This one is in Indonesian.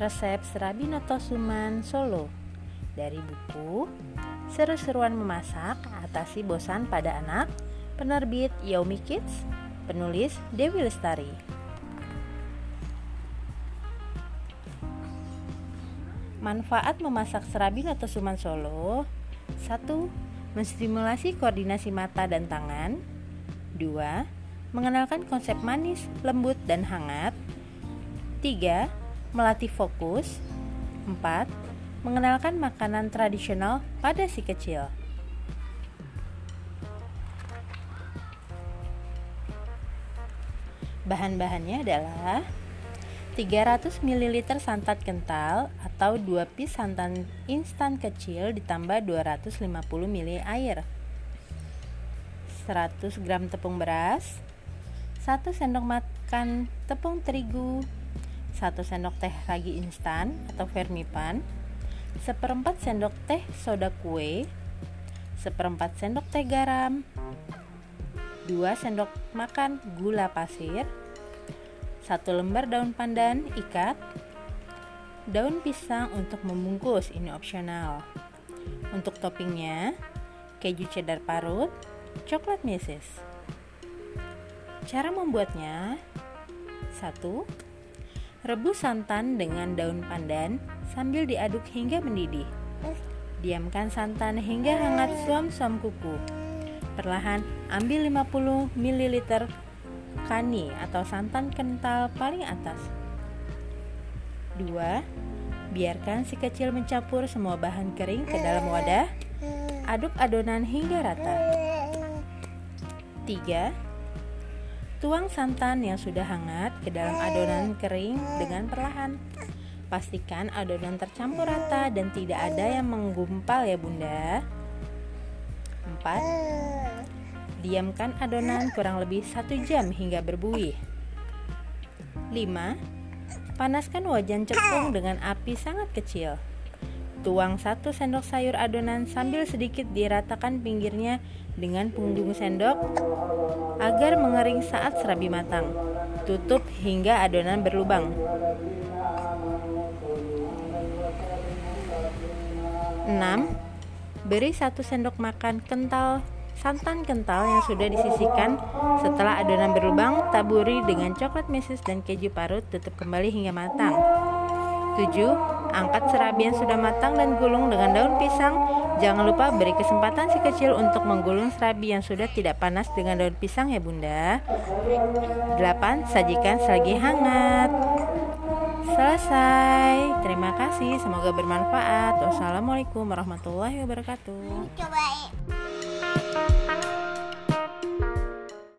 resep serabi noto suman Solo dari buku Seru-seruan memasak atasi bosan pada anak penerbit Yaumi Kids penulis Dewi Lestari Manfaat memasak serabi noto suman Solo 1. Menstimulasi koordinasi mata dan tangan 2. Mengenalkan konsep manis, lembut, dan hangat 3 melatih fokus. 4. Mengenalkan makanan tradisional pada si kecil. Bahan-bahannya adalah 300 ml santan kental atau 2 piece santan instan kecil ditambah 250 ml air 100 gram tepung beras 1 sendok makan tepung terigu 1 sendok teh ragi instan atau vermipan, seperempat sendok teh soda kue, seperempat sendok teh garam, 2 sendok makan gula pasir, 1 lembar daun pandan ikat, daun pisang untuk membungkus, ini opsional. Untuk toppingnya, keju cheddar parut, coklat meses. Cara membuatnya 1 Rebus santan dengan daun pandan sambil diaduk hingga mendidih. Diamkan santan hingga hangat suam-suam kuku. Perlahan ambil 50 ml kani atau santan kental paling atas. 2. Biarkan si kecil mencampur semua bahan kering ke dalam wadah. Aduk adonan hingga rata. 3 Tuang santan yang sudah hangat ke dalam adonan kering dengan perlahan. Pastikan adonan tercampur rata dan tidak ada yang menggumpal ya bunda. 4. Diamkan adonan kurang lebih 1 jam hingga berbuih. 5. Panaskan wajan cepung dengan api sangat kecil. Tuang 1 sendok sayur adonan sambil sedikit diratakan pinggirnya dengan punggung sendok agar mengering saat serabi matang. Tutup hingga adonan berlubang. 6. Beri satu sendok makan kental santan kental yang sudah disisihkan setelah adonan berlubang taburi dengan coklat meses dan keju parut tutup kembali hingga matang 7. Angkat serabi yang sudah matang dan gulung dengan daun pisang. Jangan lupa beri kesempatan si kecil untuk menggulung serabi yang sudah tidak panas dengan daun pisang ya bunda. 8. Sajikan selagi hangat. Selesai. Terima kasih. Semoga bermanfaat. Wassalamualaikum warahmatullahi wabarakatuh. Coba